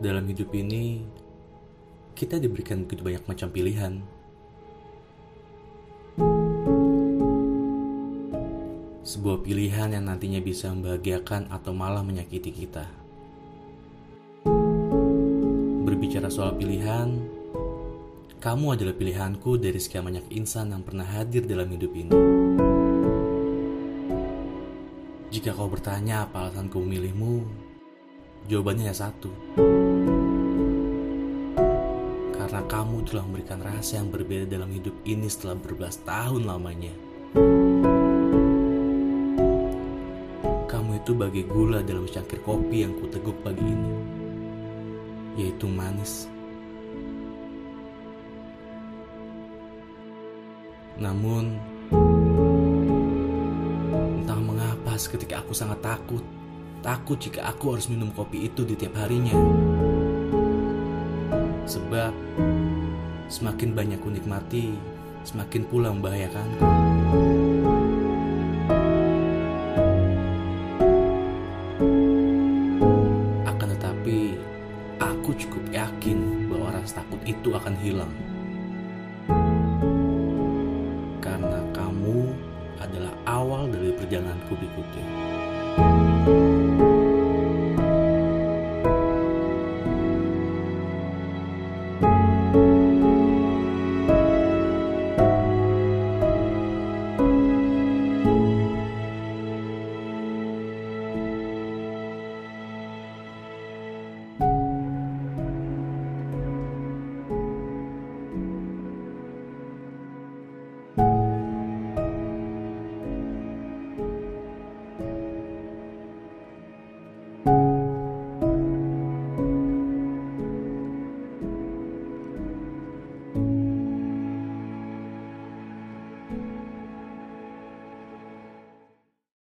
Dalam hidup ini, kita diberikan begitu banyak macam pilihan. Sebuah pilihan yang nantinya bisa membahagiakan atau malah menyakiti kita. Berbicara soal pilihan, kamu adalah pilihanku dari sekian banyak insan yang pernah hadir dalam hidup ini. Jika kau bertanya apa alasanku memilihmu, jawabannya ya satu. Kamu telah memberikan rasa yang berbeda dalam hidup ini setelah berbelas tahun lamanya. Kamu itu bagai gula dalam secangkir kopi yang kuteguk pagi ini, yaitu manis. Namun, entah mengapa seketika aku sangat takut. Takut jika aku harus minum kopi itu di tiap harinya. Sebab, semakin banyak ku nikmati, semakin pula membahayakanku. Akan tetapi, aku cukup yakin bahwa rasa takut itu akan hilang. Karena kamu adalah awal dari perjalananku berikutnya.